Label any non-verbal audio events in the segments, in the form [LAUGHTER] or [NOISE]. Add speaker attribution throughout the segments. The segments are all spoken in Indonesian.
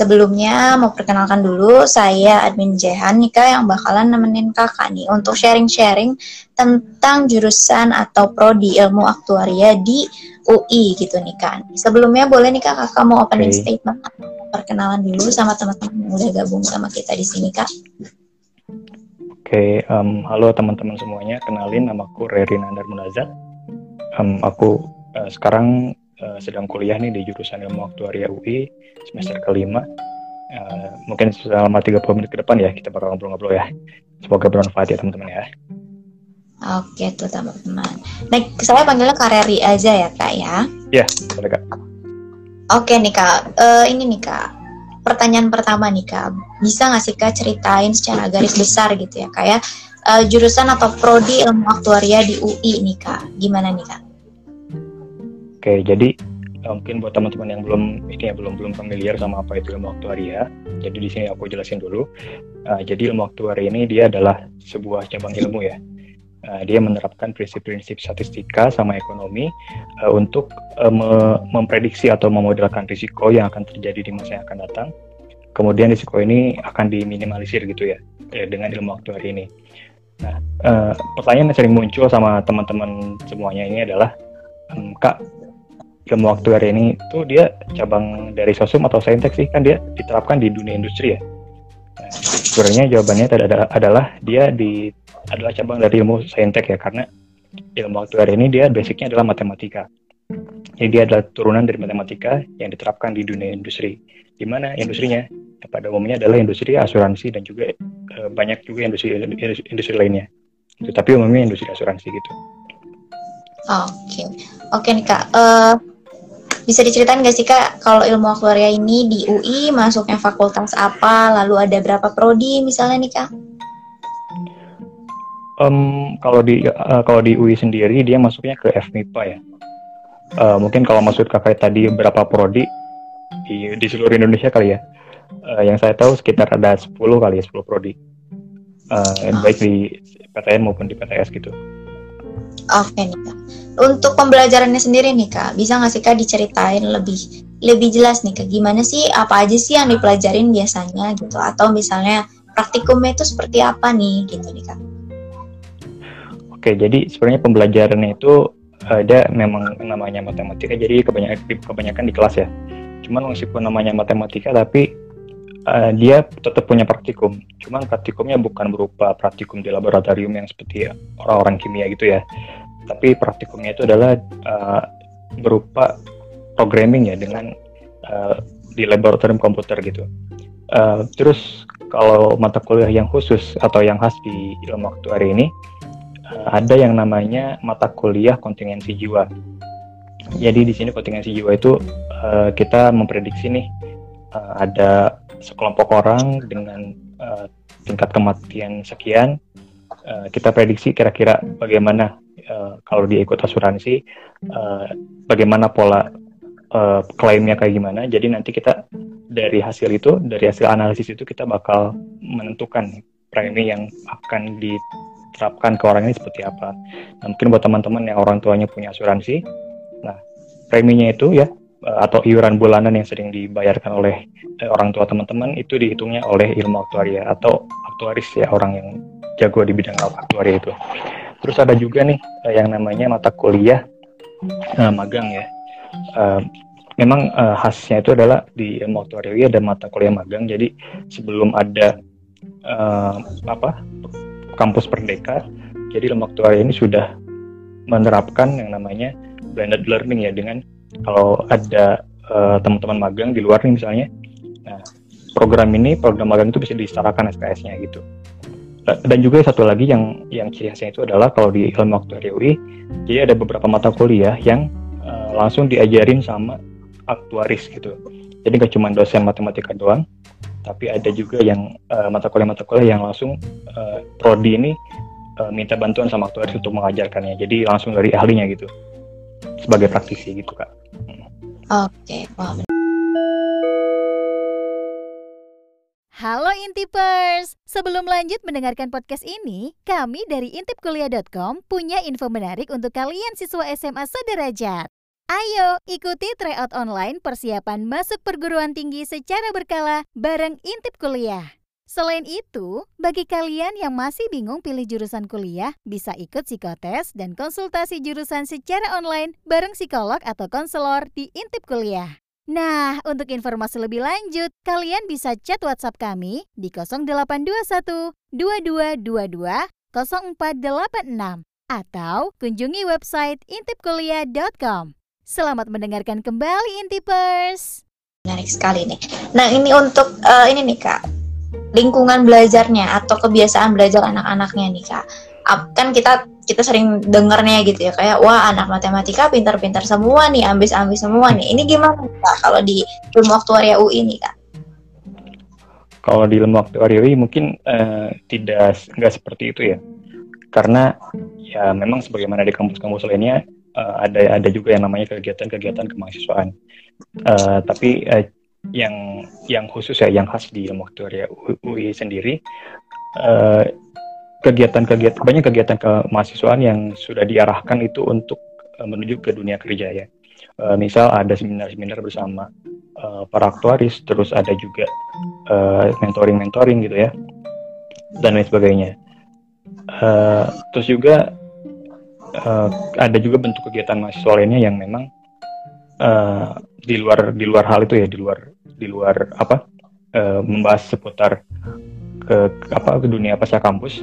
Speaker 1: Sebelumnya mau perkenalkan dulu saya admin Jehan nih Kak yang bakalan nemenin Kakak nih untuk sharing-sharing tentang jurusan atau prodi ilmu aktuaria di UI gitu nih kan. Sebelumnya boleh nih Kak Kakak mau opening okay. statement perkenalan dulu sama teman-teman yang udah gabung sama kita di sini Kak.
Speaker 2: Oke, okay, um, halo teman-teman semuanya. Kenalin nama aku Rerin Andar Munazat. Um, aku uh, sekarang uh, sedang kuliah nih di jurusan ilmu aktuaria UI semester kelima. Uh, mungkin selama 30 menit ke depan ya kita bakal ngobrol-ngobrol ya. Semoga bermanfaat ya teman-teman ya.
Speaker 1: Oke tuh teman-teman. Baik, saya panggilnya Kareri aja ya kak ya.
Speaker 2: Iya, boleh kak.
Speaker 1: Oke nih kak, uh, ini nih kak. Pertanyaan pertama nih kak, bisa nggak sih kak ceritain secara garis besar gitu ya kak ya, uh, jurusan atau prodi ilmu aktuaria di UI nih kak, gimana nih kak?
Speaker 2: Oke, jadi uh, mungkin buat teman-teman yang belum ini ya belum belum familiar sama apa itu ilmu aktuaria. Jadi di sini aku jelasin dulu. Uh, jadi ilmu aktuaria ini dia adalah sebuah cabang ilmu ya. Uh, dia menerapkan prinsip-prinsip statistika sama ekonomi uh, untuk uh, me memprediksi atau memodelkan risiko yang akan terjadi di masa yang akan datang. Kemudian risiko ini akan diminimalisir gitu ya, ya dengan ilmu aktuaria ini. Nah, uh, pertanyaan yang sering muncul sama teman-teman semuanya ini adalah, um, Kak, ilmu aktuaria ini tuh dia cabang dari sosum atau saintek sih kan dia diterapkan di dunia industri ya. Nah, sebenarnya jawabannya adalah dia di adalah cabang dari ilmu saintek ya karena ilmu aktuaria ini dia basicnya adalah matematika. Jadi dia adalah turunan dari matematika yang diterapkan di dunia industri. Di mana industrinya? Ya, pada umumnya adalah industri asuransi dan juga e, banyak juga industri industri lainnya. Tapi umumnya industri asuransi gitu.
Speaker 1: Oke, okay. oke okay, nih kak. Uh, bisa diceritain nggak sih kak kalau ilmu aktuaria ini di UI masuknya fakultas apa, lalu ada berapa prodi misalnya nih kak?
Speaker 2: Um, kalau di uh, kalau di UI sendiri dia masuknya ke FMIPA ya. Uh, mungkin kalau maksud kakak tadi berapa prodi di, di seluruh Indonesia kali ya. Uh, yang saya tahu sekitar ada 10 kali ya 10 prodi. Uh, oh. baik di PTN maupun di PTS gitu.
Speaker 1: Oke nih kak. Untuk pembelajarannya sendiri nih kak, bisa nggak sih kak diceritain lebih lebih jelas nih kak gimana sih apa aja sih yang dipelajarin biasanya gitu atau misalnya praktikumnya itu seperti apa nih gitu nih kak?
Speaker 2: Oke jadi sebenarnya pembelajarannya itu ada memang namanya matematika jadi kebanyakan kebanyakan di kelas ya. Cuman meskipun namanya matematika tapi uh, dia tetap punya praktikum. Cuman praktikumnya bukan berupa praktikum di laboratorium yang seperti orang-orang kimia gitu ya tapi praktikumnya itu adalah uh, berupa programming ya dengan uh, di laboratorium komputer gitu. Uh, terus kalau mata kuliah yang khusus atau yang khas di ilmu aktuari ini uh, ada yang namanya mata kuliah kontingensi jiwa. Jadi di sini kontingensi jiwa itu uh, kita memprediksi nih uh, ada sekelompok orang dengan uh, tingkat kematian sekian. Uh, kita prediksi kira-kira bagaimana uh, kalau dia ikut asuransi uh, bagaimana pola uh, klaimnya kayak gimana jadi nanti kita dari hasil itu dari hasil analisis itu kita bakal menentukan premi yang akan diterapkan ke orang ini seperti apa nah, mungkin buat teman-teman yang orang tuanya punya asuransi nah preminya itu ya atau iuran bulanan yang sering dibayarkan oleh orang tua teman-teman itu dihitungnya oleh ilmu aktuaria atau aktuaris ya orang yang jago di bidang aktuaria itu. Terus ada juga nih uh, yang namanya mata kuliah uh, magang ya. Uh, memang uh, khasnya itu adalah di aktuaria ada mata kuliah magang. Jadi sebelum ada uh, apa kampus Perdeka, jadi ilmu aktuaria ini sudah menerapkan yang namanya blended learning ya dengan kalau ada uh, teman-teman magang di luar nih misalnya, nah program ini program magang itu bisa disetarakan SKS-nya gitu dan juga satu lagi yang yang ciri khasnya itu adalah kalau di ilmu aktuaria UI jadi ada beberapa mata kuliah yang uh, langsung diajarin sama aktuaris gitu jadi nggak cuma dosen matematika doang tapi ada juga yang uh, mata kuliah-mata kuliah yang langsung uh, prodi ini uh, minta bantuan sama aktuaris untuk mengajarkannya jadi langsung dari ahlinya gitu sebagai praktisi gitu kak
Speaker 1: oke okay. wow.
Speaker 3: Halo Intipers! Sebelum lanjut mendengarkan podcast ini, kami dari intipkuliah.com punya info menarik untuk kalian siswa SMA sederajat. Ayo ikuti tryout online persiapan masuk perguruan tinggi secara berkala bareng Intip Kuliah. Selain itu, bagi kalian yang masih bingung pilih jurusan kuliah, bisa ikut psikotes dan konsultasi jurusan secara online bareng psikolog atau konselor di Intip Kuliah. Nah, untuk informasi lebih lanjut, kalian bisa chat WhatsApp kami di 0821 2222 0486 atau kunjungi website intipkuliah.com. Selamat mendengarkan kembali Intipers.
Speaker 1: Menarik sekali nih. Nah ini untuk uh, ini nih kak, lingkungan belajarnya atau kebiasaan belajar anak-anaknya nih kak. Kan kita kita sering dengarnya gitu ya kayak wah anak matematika pintar-pintar semua nih, ambis-ambis semua nih. Ini gimana kak kalau di ilmu aktuaria UI nih kak?
Speaker 2: Kalau di ilmu aktuaria UI mungkin uh, tidak nggak seperti itu ya, karena ya memang sebagaimana di kampus-kampus lainnya uh, ada ada juga yang namanya kegiatan-kegiatan kemahasiswaan. Uh, tapi uh, yang yang khusus ya, yang khas di ilmu aktuaria UI sendiri, kegiatan-kegiatan banyak kegiatan kemahasiswaan yang sudah diarahkan itu untuk uh, menuju ke dunia kerja ya. Uh, misal ada seminar-seminar bersama uh, para aktuaris, terus ada juga mentoring-mentoring uh, gitu ya, dan lain sebagainya. Uh, terus juga uh, ada juga bentuk kegiatan mahasiswa lainnya yang memang uh, di luar di luar hal itu ya di luar di luar apa uh, membahas seputar ke, ke apa ke dunia pasca kampus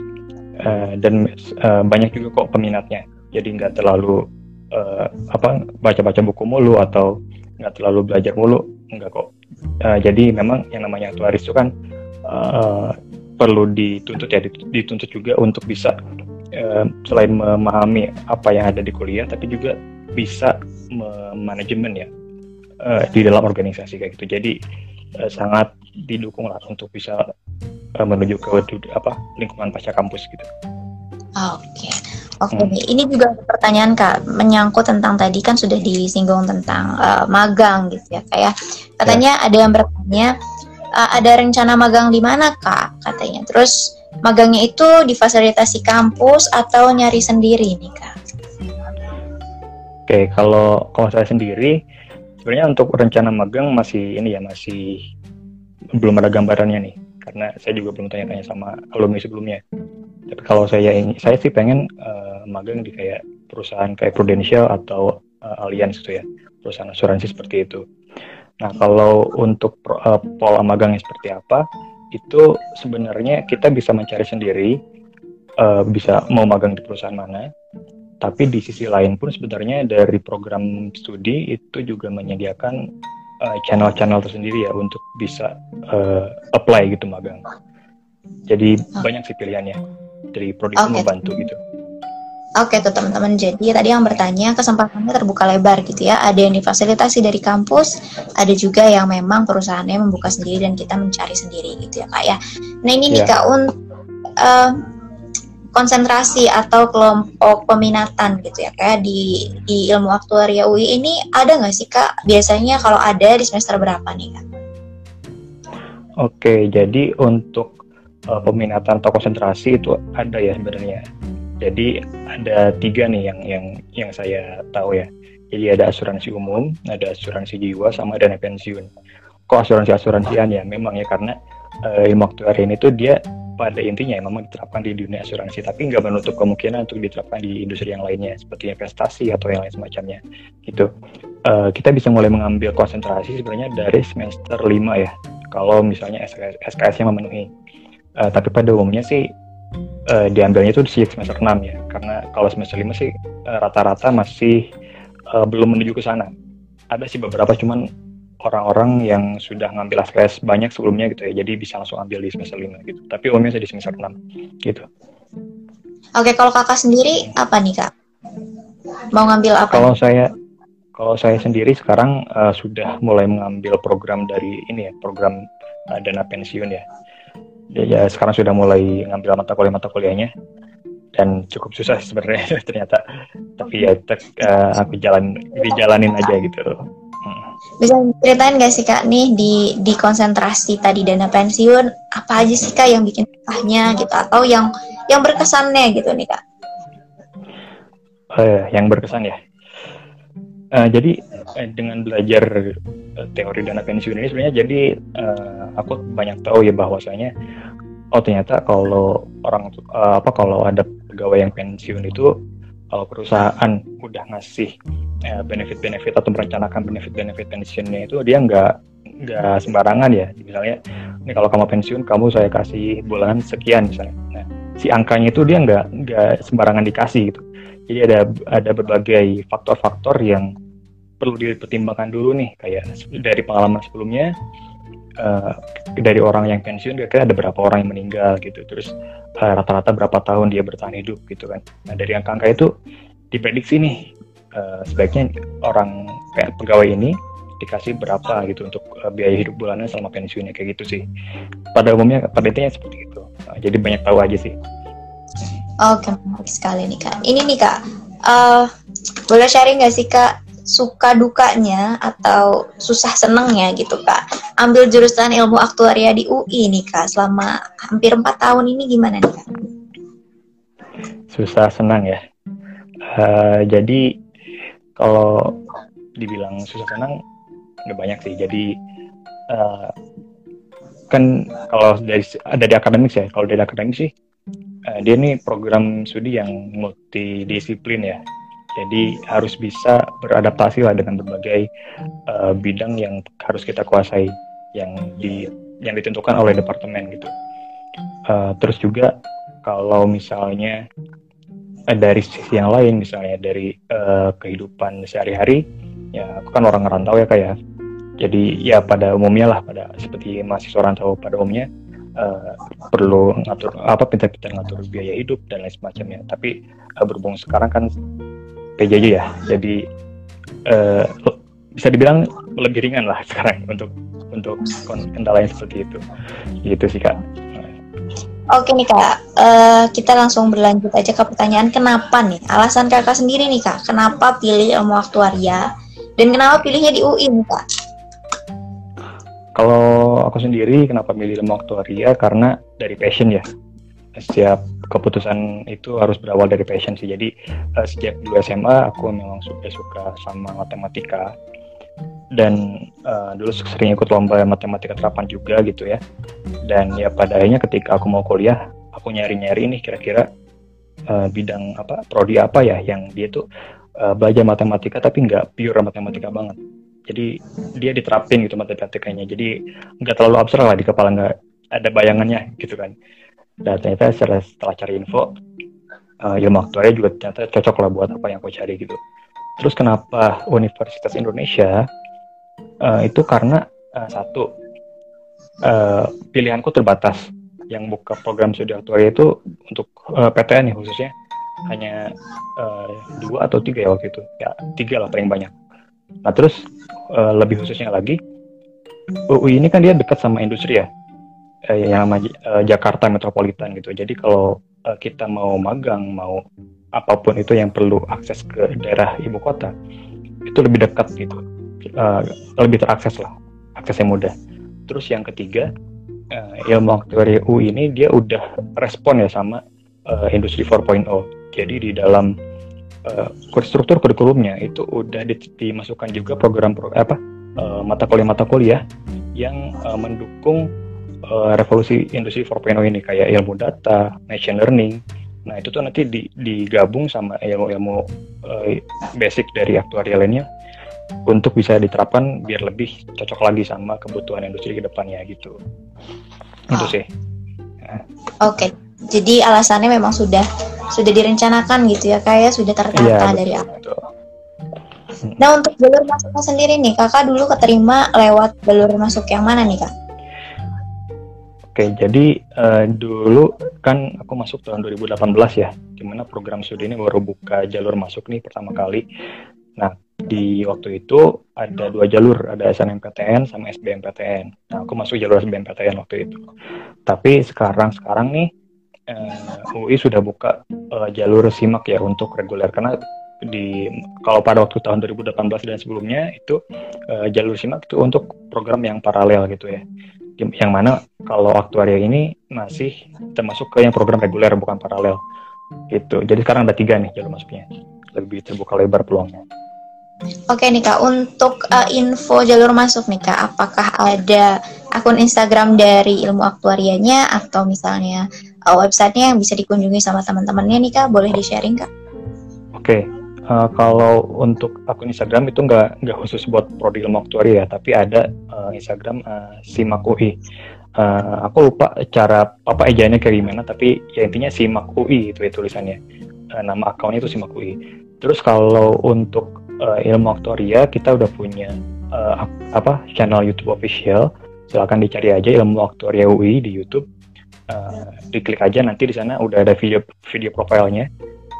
Speaker 2: uh, dan uh, banyak juga kok peminatnya. Jadi nggak terlalu uh, apa baca-baca buku mulu atau nggak terlalu belajar mulu nggak kok. Uh, jadi memang yang namanya aktuaris itu kan uh, perlu dituntut ya dituntut juga untuk bisa uh, selain memahami apa yang ada di kuliah tapi juga bisa manajemen ya uh, di dalam organisasi kayak gitu. Jadi uh, sangat didukung lah untuk bisa uh, menuju ke apa lingkungan pasca kampus gitu.
Speaker 1: Oke, okay. oke. Okay. Hmm. Ini juga pertanyaan kak menyangkut tentang tadi kan sudah disinggung tentang uh, magang gitu ya kayak katanya ya. ada yang bertanya uh, ada rencana magang di mana kak katanya. Terus magangnya itu difasilitasi kampus atau nyari sendiri nih kak?
Speaker 2: Oke, kalau kalau saya sendiri sebenarnya untuk rencana magang masih ini ya masih belum ada gambarannya nih karena saya juga belum tanya-tanya sama alumni sebelumnya. Tapi kalau saya ini saya sih pengen uh, magang di kayak perusahaan kayak Prudential atau uh, Allianz gitu ya, perusahaan asuransi seperti itu. Nah, kalau untuk uh, pola magangnya seperti apa, itu sebenarnya kita bisa mencari sendiri uh, bisa mau magang di perusahaan mana tapi di sisi lain pun sebenarnya dari program studi itu juga menyediakan channel-channel uh, tersendiri ya untuk bisa uh, apply gitu magang jadi oh. banyak sih pilihannya dari prodi okay. membantu gitu
Speaker 1: Oke tuh teman-teman, jadi tadi yang bertanya kesempatannya terbuka lebar gitu ya. Ada yang difasilitasi dari kampus, ada juga yang memang perusahaannya membuka sendiri dan kita mencari sendiri gitu ya kak ya. Nah ini nih yeah. kak untuk uh, konsentrasi atau kelompok peminatan gitu ya kayak di di ilmu aktuaria UI ini ada nggak sih kak? Biasanya kalau ada di semester berapa nih kak?
Speaker 2: Oke, jadi untuk uh, peminatan atau konsentrasi itu ada ya sebenarnya jadi ada tiga nih yang yang yang saya tahu ya. Jadi ada asuransi umum, ada asuransi jiwa, sama dana pensiun. Kok asuransi asuransian ya? Memang ya karena uh, ilmu aktuari ini tuh dia pada intinya memang diterapkan di dunia asuransi, tapi nggak menutup kemungkinan untuk diterapkan di industri yang lainnya seperti investasi atau yang lain semacamnya. Gitu. Uh, kita bisa mulai mengambil konsentrasi sebenarnya dari semester 5 ya. Kalau misalnya SKS, SKS-nya memenuhi. Uh, tapi pada umumnya sih uh, diambilnya itu di semester 6 ya karena kalau semester 5 sih uh, rata-rata masih uh, belum menuju ke sana ada sih beberapa cuman orang-orang yang sudah ngambil SKS banyak sebelumnya gitu ya. Jadi bisa langsung ambil di semester 5 gitu. Tapi umumnya sih di semester 6 gitu.
Speaker 1: Oke kalau kakak sendiri apa nih kak? Mau ngambil apa?
Speaker 2: Kalau saya kalau saya sendiri sekarang uh, sudah mulai mengambil program dari ini ya program uh, dana pensiun ya. Ya, ya sekarang sudah mulai ngambil mata kuliah mata kuliahnya. Dan cukup susah sebenarnya [LAUGHS] ternyata. Tapi ya tek, uh, aku jalan dijalanin aja gitu.
Speaker 1: Bisa ceritain gak sih kak nih di di konsentrasi tadi dana pensiun apa aja sih kak yang bikin susahnya gitu atau yang yang berkesannya gitu nih kak?
Speaker 2: Uh, yang berkesan ya? Uh, jadi uh, dengan belajar uh, teori dana pensiun ini sebenarnya jadi uh, aku banyak tahu ya bahwasanya oh ternyata kalau orang uh, apa kalau ada pegawai yang pensiun itu kalau perusahaan udah ngasih benefit-benefit atau merencanakan benefit-benefit pensiunnya itu dia nggak nggak sembarangan ya. Misalnya ini kalau kamu pensiun kamu saya kasih bulanan sekian misalnya. Nah, si angkanya itu dia nggak nggak sembarangan dikasih gitu. Jadi ada ada berbagai faktor-faktor yang perlu dipertimbangkan dulu nih. Kayak dari pengalaman sebelumnya uh, dari orang yang pensiun kira-kira ada berapa orang yang meninggal gitu terus eh, rata-rata berapa tahun dia bertahan hidup gitu kan nah dari angka-angka itu diprediksi nih uh, sebaiknya orang pegawai ini dikasih berapa gitu untuk uh, biaya hidup bulanan selama pensiunnya kayak gitu sih. Pada umumnya pada intinya seperti itu. Nah, jadi banyak tahu aja sih.
Speaker 1: Oke, menarik sekali nih kak. Ini nih kak, uh, boleh sharing nggak sih kak suka dukanya atau susah senengnya gitu kak ambil jurusan ilmu aktuaria di UI nih kak selama hampir empat tahun ini gimana nih kak?
Speaker 2: Susah senang ya. Uh, jadi kalau dibilang susah senang nggak banyak sih jadi uh, kan kalau dari ada di akademik ya kalau dari akademik sih uh, dia ini program studi yang multidisiplin ya jadi harus bisa beradaptasi lah dengan berbagai uh, bidang yang harus kita kuasai yang di yang ditentukan oleh departemen gitu. Uh, terus juga kalau misalnya dari sisi yang lain misalnya dari uh, kehidupan sehari-hari ya aku kan orang ngerantau ya kayak jadi ya pada umumnya lah pada seperti mahasiswa rantau pada umumnya uh, perlu ngatur apa pintar-pintar ngatur biaya hidup dan lain semacamnya. Tapi uh, berhubung sekarang kan PJJ ya. Jadi uh, bisa dibilang lebih ringan lah [LAUGHS] sekarang untuk untuk kendala yang seperti itu. Gitu sih kak.
Speaker 1: Oke nih kak, uh, kita langsung berlanjut aja ke pertanyaan kenapa nih? Alasan kakak sendiri nih kak, kenapa pilih ilmu aktuaria dan kenapa pilihnya di UI nih kak?
Speaker 2: Kalau aku sendiri kenapa milih ilmu aktuaria karena dari passion ya. Setiap keputusan itu harus berawal dari passion sih. Jadi uh, sejak dulu SMA aku memang sudah suka sama matematika dan uh, dulu sering ikut lomba matematika terapan juga gitu ya. Dan ya pada akhirnya ketika aku mau kuliah, aku nyari-nyari nih kira-kira uh, bidang apa prodi apa ya yang dia tuh uh, belajar matematika tapi nggak pure matematika banget jadi dia diterapin gitu matematikanya jadi nggak terlalu abstrak lah di kepala nggak ada bayangannya gitu kan dan ternyata setelah, setelah cari info uh, ilmu aktuaria juga ternyata cocok lah buat apa yang aku cari gitu. Terus kenapa Universitas Indonesia uh, itu karena uh, satu uh, pilihanku terbatas. Yang buka program studi aktuaria itu untuk uh, PTN ya khususnya. Hanya uh, dua atau tiga ya waktu itu. Ya tiga lah paling banyak. Nah terus uh, lebih khususnya lagi UI ini kan dia dekat sama industri ya, eh, yang nama uh, Jakarta Metropolitan gitu. Jadi kalau uh, kita mau magang, mau apa pun itu yang perlu akses ke daerah ibu kota, itu lebih dekat gitu, uh, lebih terakses lah, aksesnya mudah. Terus yang ketiga, uh, ilmu aktuari UI ini dia udah respon ya sama uh, industri 4.0. Jadi di dalam uh, struktur kurikulumnya itu udah dimasukkan juga program pro, apa uh, mata kuliah mata kuliah yang uh, mendukung uh, revolusi industri 4.0 ini kayak ilmu data, machine learning. Nah itu tuh nanti di, digabung sama ilmu-ilmu uh, basic dari aktuaria lainnya untuk bisa diterapkan biar lebih cocok lagi sama kebutuhan industri ke depannya gitu. Oh. Itu sih.
Speaker 1: Nah. Oke, okay. jadi alasannya memang sudah sudah direncanakan gitu ya kayak ya? sudah tertata ya, dari awal. Nah untuk jalur masuknya sendiri nih kakak dulu keterima lewat jalur masuk yang mana nih kak?
Speaker 2: Oke jadi uh, dulu kan aku masuk tahun 2018 ya, di mana program studi ini baru buka jalur masuk nih pertama kali. Nah di waktu itu ada dua jalur, ada SNMPTN sama SBMPTN. Nah aku masuk jalur SBMPTN waktu itu. Tapi sekarang sekarang nih uh, UI sudah buka uh, jalur simak ya untuk reguler karena di kalau pada waktu tahun 2018 dan sebelumnya itu uh, jalur simak itu untuk program yang paralel gitu ya yang mana kalau aktuaria ini masih termasuk ke yang program reguler bukan paralel. Gitu. Jadi sekarang ada tiga nih jalur masuknya. Lebih terbuka lebar peluangnya.
Speaker 1: Oke nih kak, untuk uh, info jalur masuk nih kak, apakah ada akun Instagram dari ilmu aktuarianya atau misalnya uh, websitenya yang bisa dikunjungi sama teman-temannya nih kak, boleh di sharing kak?
Speaker 2: Oke, uh, kalau untuk akun Instagram itu nggak nggak khusus buat prodi ilmu aktuaria, tapi ada uh, Instagram uh, Simak UI. Uh, aku lupa cara apa ejanya kayak gimana, tapi ya intinya Simak UI itu ya tulisannya. Uh, nama akunnya itu Simak UI. Terus kalau untuk uh, ilmu aktoria kita udah punya uh, apa channel YouTube official silakan dicari aja ilmu aktoria UI di YouTube uh, diklik aja nanti di sana udah ada video video profilnya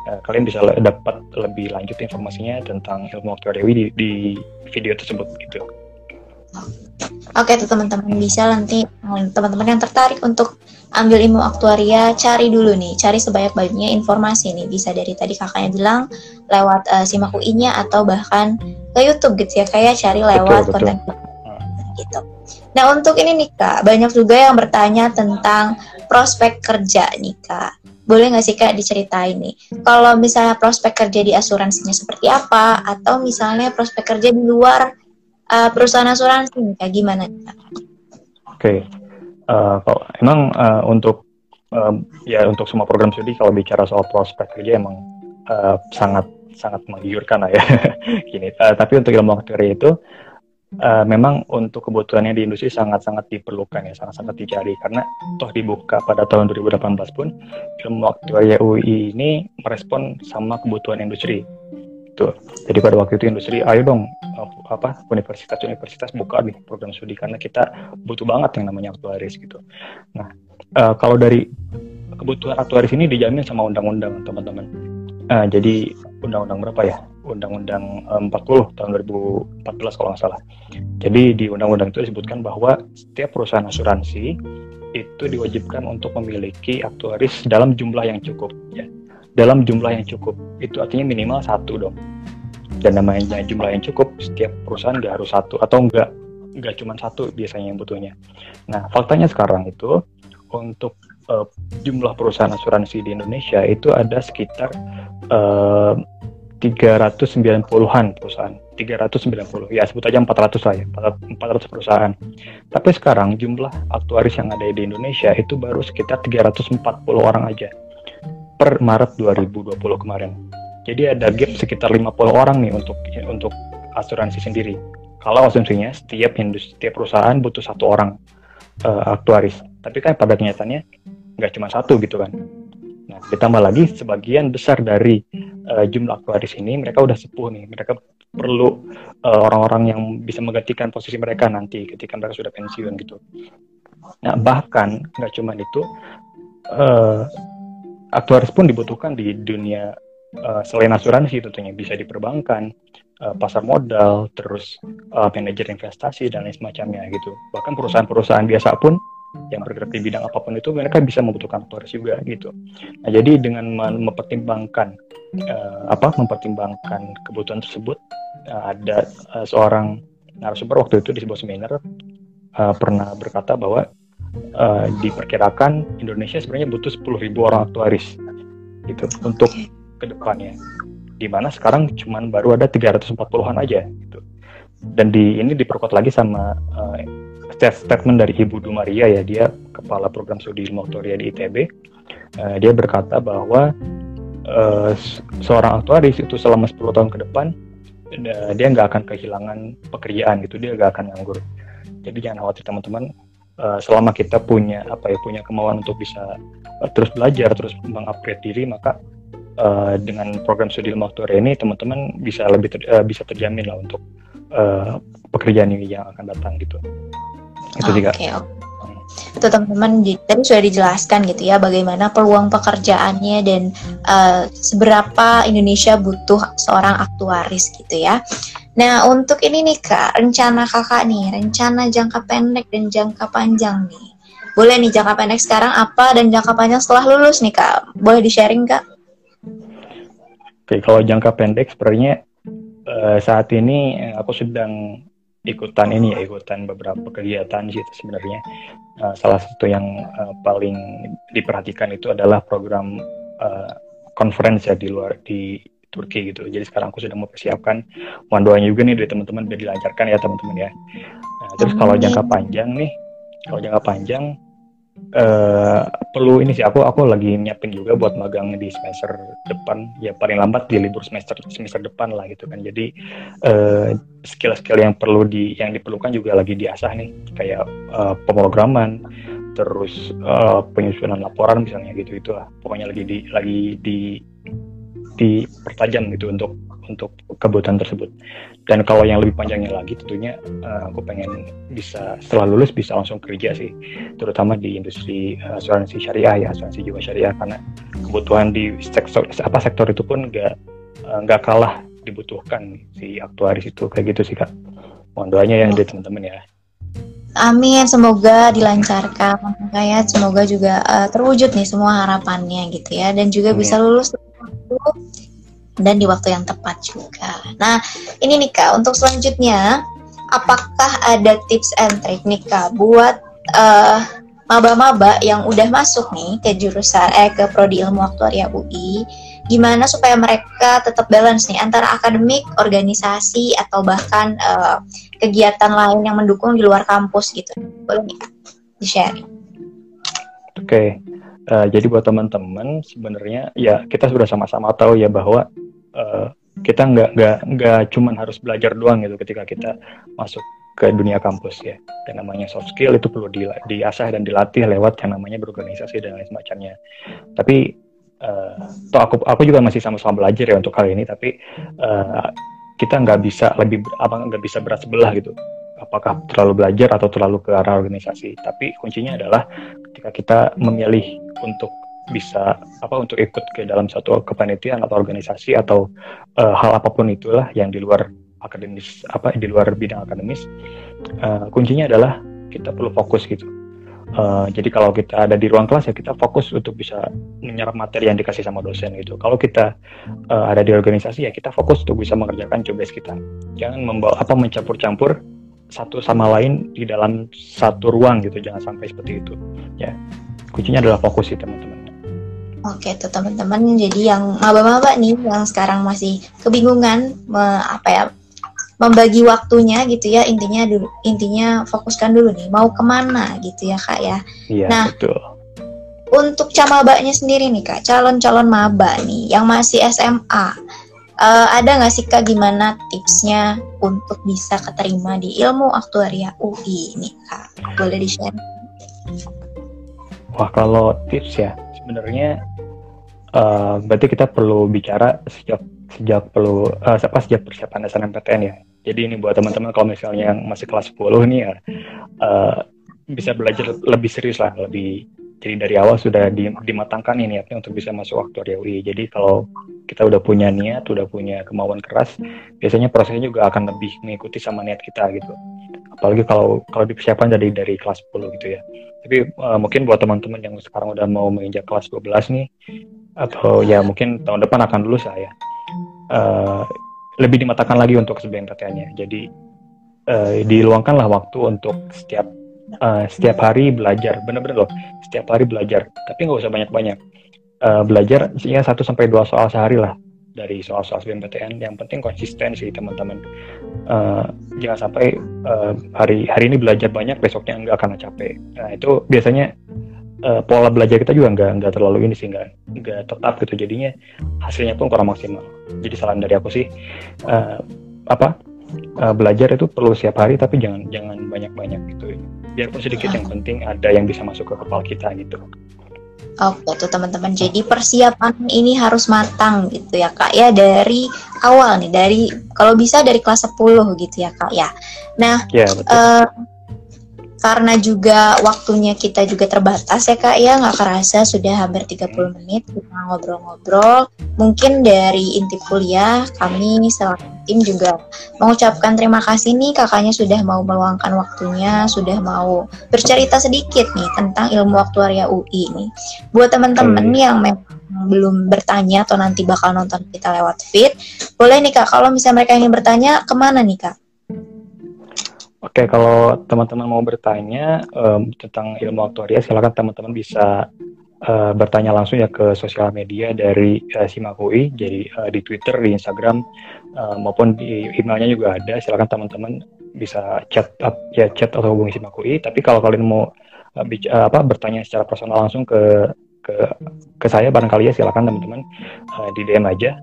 Speaker 2: uh, kalian bisa dapat lebih lanjut informasinya tentang ilmu aktoria UI di, di video tersebut gitu
Speaker 1: Oke tuh teman-teman bisa nanti teman-teman yang tertarik untuk ambil ilmu aktuaria cari dulu nih cari sebanyak-banyaknya informasi nih bisa dari tadi kakaknya bilang lewat uh, simak UI-nya atau bahkan ke YouTube gitu ya kayak cari lewat betul, konten betul. gitu. Nah untuk ini nih kak banyak juga yang bertanya tentang prospek kerja nih kak. Boleh nggak sih kak diceritain nih kalau misalnya prospek kerja di asuransinya seperti apa atau misalnya prospek kerja di luar uh, perusahaan asuransi kak gimana?
Speaker 2: Oke. Okay uh, kalau emang uh, untuk uh, ya untuk semua program studi kalau bicara soal prospek kerja emang uh, sangat sangat menggiurkan lah ya [LAUGHS] gini uh, tapi untuk ilmu aktuari itu uh, memang untuk kebutuhannya di industri sangat-sangat diperlukan ya sangat-sangat dicari karena toh dibuka pada tahun 2018 pun ilmu aktuari UI ini merespon sama kebutuhan industri gitu. Jadi pada waktu itu industri, ayo dong apa universitas-universitas buka nih program studi karena kita butuh banget yang namanya aktuaris gitu. Nah uh, kalau dari kebutuhan aktuaris ini dijamin sama undang-undang teman-teman. Uh, jadi undang-undang berapa ya? Undang-undang uh, 40 tahun 2014 kalau nggak salah. Jadi di undang-undang itu disebutkan bahwa setiap perusahaan asuransi itu diwajibkan untuk memiliki aktuaris dalam jumlah yang cukup ya dalam jumlah yang cukup. Itu artinya minimal satu dong. Dan namanya jumlah yang cukup, setiap perusahaan nggak harus satu atau nggak nggak cuma satu biasanya yang butuhnya. Nah faktanya sekarang itu untuk uh, jumlah perusahaan asuransi di Indonesia itu ada sekitar uh, 390-an perusahaan. 390 ya sebut aja 400 lah ya 400 perusahaan tapi sekarang jumlah aktuaris yang ada di Indonesia itu baru sekitar 340 orang aja per Maret 2020 kemarin. Jadi ada gap sekitar 50 orang nih untuk untuk asuransi sendiri. Kalau asumsinya setiap industri, setiap perusahaan butuh satu orang uh, aktuaris. Tapi kan pada kenyataannya nggak cuma satu gitu kan. Nah, ditambah lagi sebagian besar dari uh, jumlah aktuaris ini mereka udah sepuh nih. Mereka perlu eh, orang-orang uh, yang bisa menggantikan posisi mereka nanti ketika mereka sudah pensiun gitu. Nah, bahkan nggak cuma itu uh, aktuaris pun dibutuhkan di dunia uh, selain asuransi tentunya bisa di perbankan, pasar modal, terus uh, manajer investasi dan lain semacamnya gitu. Bahkan perusahaan-perusahaan biasa pun yang bergerak di bidang apa pun itu mereka bisa membutuhkan aktuaris juga gitu. Nah jadi dengan mempertimbangkan uh, apa mempertimbangkan kebutuhan tersebut uh, ada uh, seorang narasumber waktu itu di sebuah seminar uh, pernah berkata bahwa uh, diperkirakan Indonesia sebenarnya butuh 10.000 orang aktuaris gitu untuk ke depannya. Di mana sekarang cuman baru ada 340-an aja gitu. Dan di ini diperkuat lagi sama uh, statement dari Ibu Dumaria ya dia kepala program studi ilmu aktuaria di ITB uh, dia berkata bahwa uh, seorang aktuaris itu selama 10 tahun ke depan uh, dia nggak akan kehilangan pekerjaan gitu dia nggak akan nganggur. Jadi jangan khawatir teman-teman. Uh, selama kita punya apa ya punya kemauan untuk bisa uh, terus belajar terus mengupgrade diri maka uh, dengan program studi ilmu aktuaria ini teman-teman bisa lebih ter, uh, bisa terjamin lah untuk uh, pekerjaan yang akan datang gitu itu juga okay, okay.
Speaker 1: itu teman-teman tadi sudah dijelaskan gitu ya bagaimana peluang pekerjaannya dan uh, seberapa Indonesia butuh seorang aktuaris gitu ya Nah, untuk ini nih Kak, rencana Kakak nih, rencana jangka pendek dan jangka panjang nih. Boleh nih jangka pendek sekarang apa dan jangka panjang setelah lulus nih Kak? Boleh di-sharing Kak?
Speaker 2: Oke, kalau jangka pendek sebenarnya uh, saat ini eh, aku sedang ikutan ini ya, ikutan beberapa kegiatan sih sebenarnya. Uh, salah satu yang uh, paling diperhatikan itu adalah program uh, conference ya di luar di Turki gitu. Jadi sekarang aku sudah mempersiapkan mohon doanya juga nih dari teman-teman biar dilancarkan ya teman-teman ya. Nah, terus kalau jangka panjang nih, kalau jangka panjang uh, perlu ini sih aku aku lagi nyiapin juga buat magang di semester depan. Ya paling lambat di libur semester semester depan lah gitu kan. Jadi uh, skill-skill yang perlu di yang diperlukan juga lagi diasah nih. Kayak uh, pemrograman terus uh, penyusunan laporan misalnya gitu itu lah pokoknya lagi di lagi di dipertajam gitu untuk untuk kebutuhan tersebut. Dan kalau yang lebih panjangnya lagi tentunya uh, aku pengen bisa setelah lulus bisa langsung kerja sih, terutama di industri uh, asuransi syariah ya, asuransi jiwa syariah karena kebutuhan di sektor apa sektor itu pun nggak eh, nggak uh, kalah dibutuhkan si aktuaris itu kayak gitu sih kak. Mohon doanya ya dari teman-teman ya.
Speaker 1: Amin, semoga dilancarkan kayak semoga juga uh, terwujud nih semua harapannya gitu ya dan juga Amin. bisa lulus dan di waktu yang tepat juga. Nah, ini nih Kak, untuk selanjutnya apakah ada tips and trick nih Kak buat uh, maba-maba yang udah masuk nih ke jurusan eh ke prodi ilmu aktuaria UI gimana supaya mereka tetap balance nih antara akademik, organisasi atau bahkan uh, kegiatan lain yang mendukung di luar kampus gitu. Boleh nih di-share.
Speaker 2: Oke. Okay. Uh, eh, jadi buat teman-teman sebenarnya ya kita sudah sama-sama tahu ya bahwa uh, kita nggak nggak nggak cuman harus belajar doang gitu ketika kita masuk ke dunia kampus ya. Dan namanya soft skill itu perlu di, diasah dan dilatih lewat yang namanya berorganisasi dan lain semacamnya. Tapi uh, toh aku aku juga masih sama-sama belajar ya untuk hal ini tapi uh, kita nggak bisa lebih apa nggak bisa berat sebelah gitu. Apakah terlalu belajar atau terlalu ke arah organisasi. Tapi kuncinya adalah ketika kita memilih untuk bisa apa untuk ikut ke dalam satu kepanitiaan atau organisasi atau uh, hal apa pun itulah yang di luar akademis apa di luar bidang akademis uh, kuncinya adalah kita perlu fokus gitu. Uh, jadi kalau kita ada di ruang kelas ya kita fokus untuk bisa menyerap materi yang dikasih sama dosen gitu. Kalau kita uh, ada di organisasi ya kita fokus untuk bisa mengerjakan job kita. Jangan membawa apa mencampur-campur satu sama lain di dalam satu ruang gitu. Jangan sampai seperti itu ya. Kuncinya adalah fokus sih teman-teman
Speaker 1: Oke tuh teman-teman, jadi yang maba-maba nih yang sekarang masih kebingungan me, apa ya membagi waktunya gitu ya intinya dulu intinya fokuskan dulu nih mau ke mana gitu ya kak ya.
Speaker 2: Iya nah, betul.
Speaker 1: Untuk camabanya sendiri nih kak, calon-calon maba nih yang masih SMA, uh, eh, ada nggak sih kak gimana tipsnya untuk bisa keterima di ilmu aktuaria UI nih kak? Boleh di share?
Speaker 2: Wah kalau tips ya sebenarnya uh, berarti kita perlu bicara sejak sejak perlu uh, apa sejak persiapan SNMPTN ya. Jadi ini buat teman-teman kalau misalnya yang masih kelas 10 nih ya uh, bisa belajar lebih serius lah, lebih jadi dari awal sudah dimatangkan ini niatnya untuk bisa masuk aktuaria UI. Jadi kalau kita udah punya niat, udah punya kemauan keras, biasanya prosesnya juga akan lebih mengikuti sama niat kita gitu. Apalagi kalau kalau dipersiapkan dari dari kelas 10 gitu ya. Tapi uh, mungkin buat teman-teman yang sekarang udah mau menginjak kelas 12 nih, atau ya mungkin tahun depan akan lulus lah ya. Uh, lebih dimatangkan lagi untuk SBMPTN-nya jadi uh, diluangkanlah waktu untuk setiap uh, setiap hari belajar. Bener-bener loh setiap hari belajar. Tapi nggak usah banyak-banyak. Uh, belajar ya satu sampai dua soal sehari lah dari soal-soal SBMPTN yang penting konsisten sih teman-teman. Uh, jangan sampai uh, hari hari ini belajar banyak besoknya nggak akan capek. Nah itu biasanya uh, pola belajar kita juga nggak nggak terlalu ini sih nggak nggak tetap gitu jadinya hasilnya pun kurang maksimal jadi saran dari aku sih uh, apa uh, belajar itu perlu setiap hari tapi jangan jangan banyak banyak gitu biarpun sedikit yang penting ada yang bisa masuk ke kepala kita gitu
Speaker 1: Oke tuh teman-teman. Jadi persiapan ini harus matang gitu ya kak ya dari awal nih dari kalau bisa dari kelas 10 gitu ya kak ya. Nah ya, betul. Uh, karena juga waktunya kita juga terbatas ya kak ya. Nggak kerasa sudah hampir 30 menit kita ngobrol-ngobrol. Mungkin dari intip kuliah kami selaku tim juga mengucapkan terima kasih nih. Kakaknya sudah mau meluangkan waktunya sudah mau bercerita sedikit nih tentang ilmu aktuaria UI ini buat teman-teman hmm. yang memang belum bertanya atau nanti bakal nonton kita lewat feed boleh nih kak kalau misalnya mereka ingin bertanya ke mana nih kak
Speaker 2: Oke, kalau teman-teman mau bertanya um, tentang ilmu aktuaria, silakan teman-teman bisa uh, bertanya langsung ya ke sosial media dari uh, Simakui, jadi uh, di Twitter, di Instagram uh, maupun di emailnya juga ada. Silakan teman-teman bisa chat ya chat atau hubungi Simakui. Tapi kalau kalian mau uh, apa bertanya secara personal langsung ke ke ke saya barangkali ya silakan teman-teman uh, di DM aja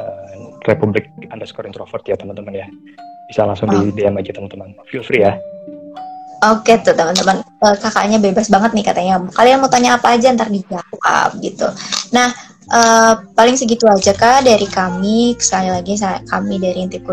Speaker 2: uh, Republik underscore introvert ya teman-teman ya bisa langsung oh. di DM aja teman-teman feel free ya
Speaker 1: Oke tuh teman-teman, uh, kakaknya bebas banget nih katanya. Kalian mau tanya apa aja ntar dijawab gitu. Nah, uh, paling segitu aja kak dari kami. Sekali lagi kami dari Intip